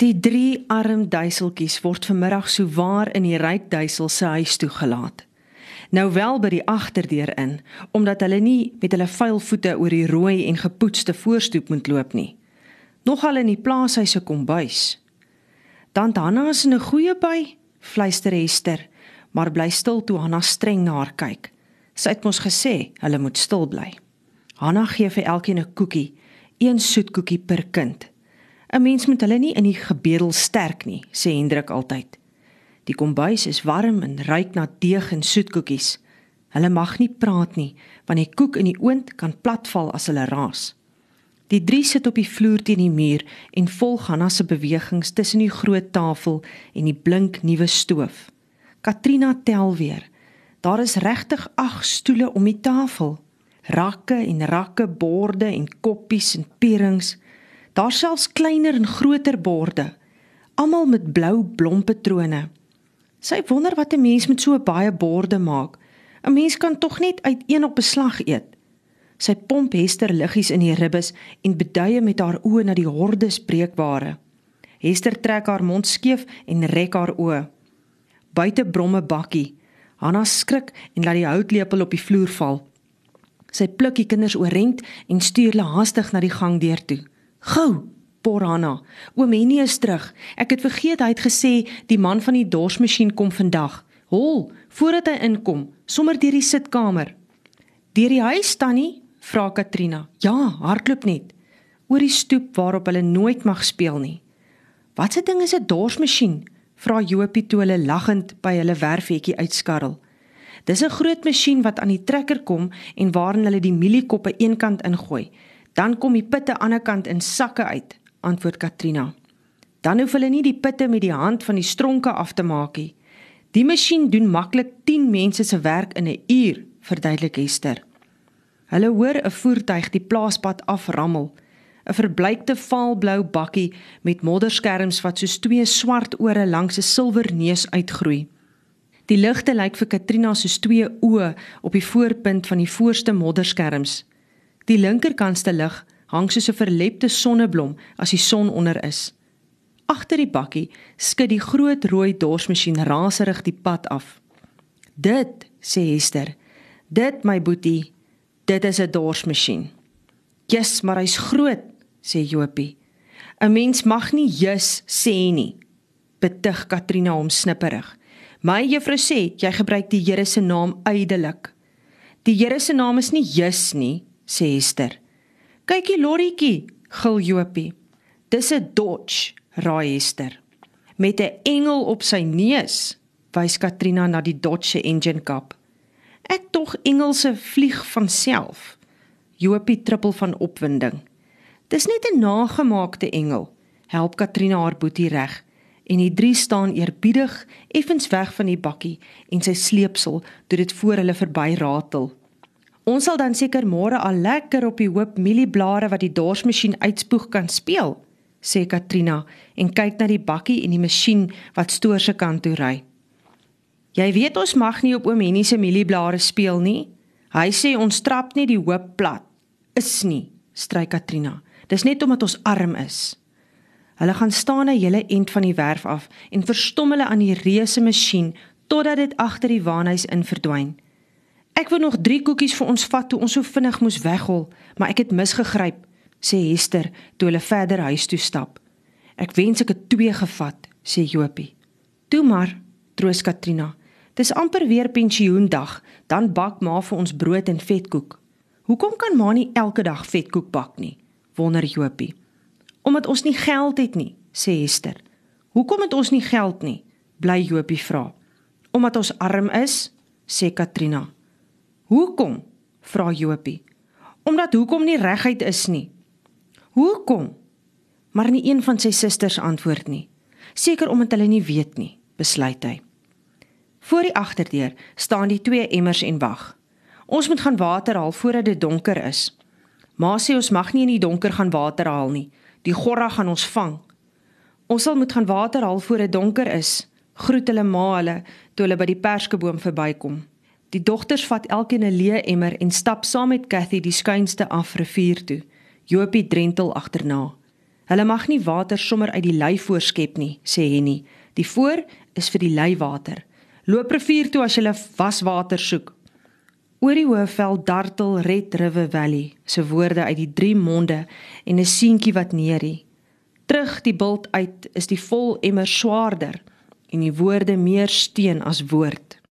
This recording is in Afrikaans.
Die drie arm duiseltjies word vanmiddag so waar in die ryk duisel se huis toegelaat. Nou wel by die agterdeur in, omdat hulle nie met hulle vuil voete oor die rooi en gepoetste voorstoep moet loop nie. Nogal in die plaashuis se kombuis. Dan Hanna is in 'n goeie by, fluister Hester, maar bly stil toe Hanna streng na haar kyk. Sy het mos gesê hulle moet stil bly. Hanna gee vir elkeen 'n koekie, een soetkoekie per kind. 'n Mens moet hulle nie in die gebedel sterk nie, sê Hendrik altyd. Die kombuis is warm en ruik na deeg en soetkoekies. Hulle mag nie praat nie, want die koek in die oond kan platval as hulle raas. Die drie sit op die vloer teen die muur en volg Hanna se bewegings tussen die groot tafel en die blink nuwe stoof. Katrina tel weer. Daar is regtig 8 stoele om die tafel. Rakke en rakke borde en koppies en pierings. Daar selfs kleiner en groter borde, almal met blou blompatrone. Sy wonder wat 'n mens met so baie borde maak. 'n Mens kan tog net uit een op beslag eet. Sy pomp Hester liggies in die ribbes en beduie met haar oë na die hordes breekware. Hester trek haar mond skeef en rek haar oë. Buite bromme bakkie. Hanna skrik en laat die houtlepel op die vloer val. Sy pluk die kinders oorent en stuur hulle haastig na die gangdeur toe. "Gou!" por Hanna. "Oom Henny is terug. Ek het vergeet hy het gesê die man van die dorsmasjien kom vandag. Hol, voordat hy inkom, sommer deur die sitkamer." "Deur die huis tannie?" vra Katrina. "Ja, hardloop net oor die stoep waarop hulle nooit mag speel nie." "Wat 'n ding is 'n dorsmasjien?" vra Jopie toe hulle lagend by hulle werfhekkie uitskarrel. Dis 'n groot masjien wat aan die trekker kom en waarin hulle die mieliekoppe eenkant ingooi. Dan kom die pitte aan die ander kant in sakke uit, antwoord Katrina. Dan hoef hulle nie die pitte met die hand van die stronke af te maak nie. Die masjien doen maklik 10 mense se werk in 'n uur, verduidelik Hester. Hulle hoor 'n voertuig die plaaspad aframmel. 'n Verbleikte vaalblou bakkie met modderskerms wat soos twee swart ore langs 'n silwer neus uitgroei. Die ligte lyk vir Katrina soos twee oë op die voorpunt van die voorste modderskerms. Die linkerkantste lig hang soos 'n verlepte sonneblom as die son onder is. Agter die bakkie skud die groot rooi dorsmasjien raserig die pad af. "Dit," sê Hester. "Dit my boetie, dit is 'n dorsmasjien." "Jesus, maar hy's groot," sê Jopie. "’n Mens mag nie jus sê nie," betug Katrina hom snipperig. My juffrou sê jy gebruik die Here se naam ydelik. Die Here se naam is nie Jesus nie, sê Hester. Kykie lorrietjie, gil Jopie. Dis 'n Dodge, raai Hester. Met 'n engel op sy neus, wys Katrina na die Dodge se engine kap. Ek tog Engelse vlieg van self. Jopie trippel van opwinding. Dis net 'n nagemaakte engel. Help Katrina haar boetie reg en die drie staan eerbiedig effens weg van die bakkie en sy sleepsel toe dit voor hulle verby ratel. Ons sal dan seker môre al lekker op die hoop mielieblare wat die dorsmasjien uitspoeg kan speel, sê Katrina en kyk na die bakkie en die masjien wat stoor se kant toe ry. Jy weet ons mag nie op oom Henny se mielieblare speel nie. Hy sê ons trap net die hoop plat. Is nie, stry Katrina. Dis net omdat ons arm is. Hulle gaan staan 'n hele end van die werf af en verstom hulle aan die reuse masjien totdat dit agter die waanhuis in verdwyn. Ek wou nog 3 koekies vir ons vat toe ons so vinnig moes weghol, maar ek het misgegryp, sê Hester toe hulle verder huis toe stap. Ek wens ek het 2 gevat, sê Jopie. Toe maar, troos Katrina. Dis amper weer pensioendag, dan bak ma vir ons brood en vetkoek. Hoekom kan ma nie elke dag vetkoek bak nie? wonder Jopie. Omdat ons nie geld het nie, sê Hester. Hoekom het ons nie geld nie? Bly Jopie vra. Omdat ons arm is, sê Katrina. Hoekom? vra Jopie. Omdat hoekom nie regheid is nie. Hoekom? Maar nie een van sy susters antwoord nie. Seker omdat hulle nie weet nie, besluit hy. Voor die agterdeur staan die twee emmers en wag. Ons moet gaan water haal voordat dit donker is. Ma sê ons mag nie in die donker gaan water haal nie. Die gorra gaan ons vang. Ons sal moet gaan water haal voor dit donker is. Groet hulle ma hulle toe hulle by die perskeboom verbykom. Die dogters vat elkeen 'n leë emmer en stap saam met Cathy die skuinste af rivier toe. Jopie drentel agterna. Hulle mag nie water sommer uit die lei voorskep nie, sê Henny. Die voor is vir die leiwater. Loop rivier toe as jy waswater soek. Oor die Hoëveld dartel Red River Valley se woorde uit die drie monde en 'n seentjie wat neerie. Terug die bult uit is die vol emmer swaarder en die woorde meer steen as woord.